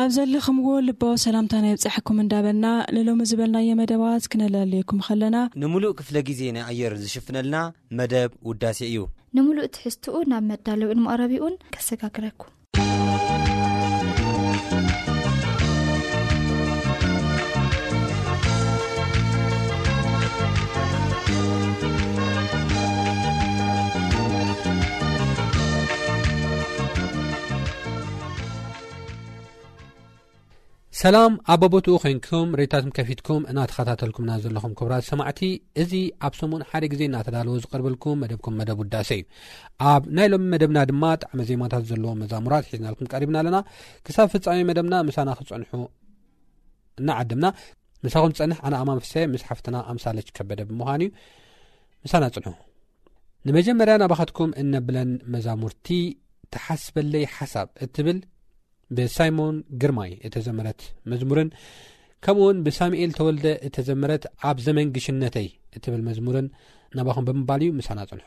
ኣብ ዘለኽምዎ ልባዊ ሰላምታና ይብጻሕኩም እንዳበልና ንሎሚ ዝበልናዮ መደባት ክነላልየኩም ከለና። ንምሉእ ክፍለ ግዜ ናይ ኣየር ዝሽፍነልና መደብ ውዳሴ እዩ። ንምሉእ ትሕዝትኡ ናብ መዳለዊኡን መቕረቢኡን ከሰጋግረኩም። ሰላም ኣብ ኣቦትኡ ኮንኩም ሬድታትም ከፊትኩም እናተኸታተልኩምና ዘለኹም ክብራት ሰማዕቲ እዚ ኣብ ሰሙን ሓደ ግዜ እናተዳለዎ ዝቀርበልኩም መደብኩም መደብ ውዳሰ እዩ ኣብ ናይ ሎሚ መደብና ድማ ጣዕሚ ዜማታት ዘለዎ መዛሙራት ሒዝናልኩም ቀሪብና ኣለና ክሳብ ፍፃሚ መደብና ምሳና ክፀንሑ እናዓድምና ምሳኹም ዝፀንሕ ኣነ ኣማን ፍሰ ምስ ሓፍትና ኣምሳለች ከበደ ብምዃን እዩ ምሳና ፅንሑ ንመጀመርያ ናባኻትኩም እነብለን መዛሙርቲ ተሓስበለይ ሓሳብ እትብል ብሳይሞን ግርማይ እተዘመረት መዝሙርን ከምኡ ውን ብሳሙኤል ተወልደ እተዘመረት ኣብ ዘመን ግሽነተይ እትብል መዝሙርን ናባኹም ብምባል እዩ ምሳና ጽንሑ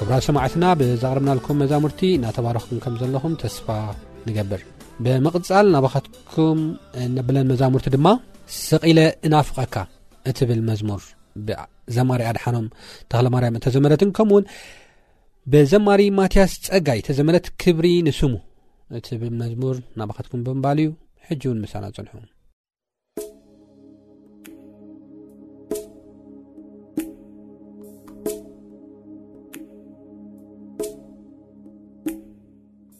ክብራ ሰማዕትና ብዘቕርብናልኩም መዛሙርቲ እናተባረኹም ከም ዘለኹም ተስፋ ንገብር ብምቕጻል ናባኻትኩም ነብለን መዛሙርቲ ድማ ስቒለ እናፍቐካ እትብል መዝሙር ብዘማሪ ኣድሓኖም ተክለማርያም እተዘመረትን ከምኡውን ብዘማሪ ማትያስ ጸጋይ ተዘመረት ክብሪ ንስሙ እትብል መዝሙር ናባኻትኩም ብምባል እዩ ሕጂ እውን ምሳና ጽንሑ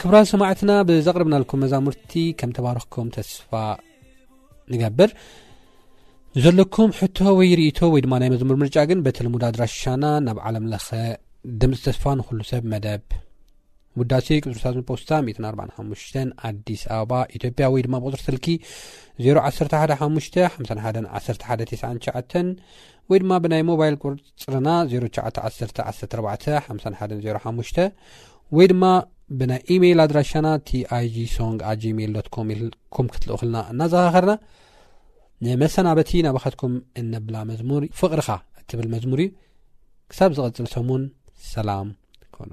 ክብራን ሰማዕትና ብዘቕርብናልኩም መዛሙርቲ ከም ተባርኽኩም ተስፋ ንገብር ዘለኩም ሕቶ ወይ ርእቶ ወይ ድማ ናይ መዝሙር ምርጫ ግን በቲ ልሙድ ኣድራሻና ናብ ዓለምለኸ ድምፂ ተስፋ ንኩሉ ሰብ መደብ ውዳሴ ቅዱሳን ፖስታ 145 ኣዲስ ኣበባ ኢትዮጵያ ወይ ድማ ብቁፅሪ ስልኪ 0115511999 ወይ ድማ ብናይ ሞባይል ቁፅርና 0911145105 ወይ ድማ ብናይ ኢሜይል ኣድራሻና ቲኣይጂ ሶንግ ኣ ጂሜል ዶት ኮም ኢልኩም ክትልእኹልና እናዘኻኸርና ንመሰናበቲ ናባኻትኩም እነብላ መዝሙር ፍቕርኻ እትብል መዝሙር እዩ ክሳብ ዝቐፅል ሰሙን ሰላም ኮኑ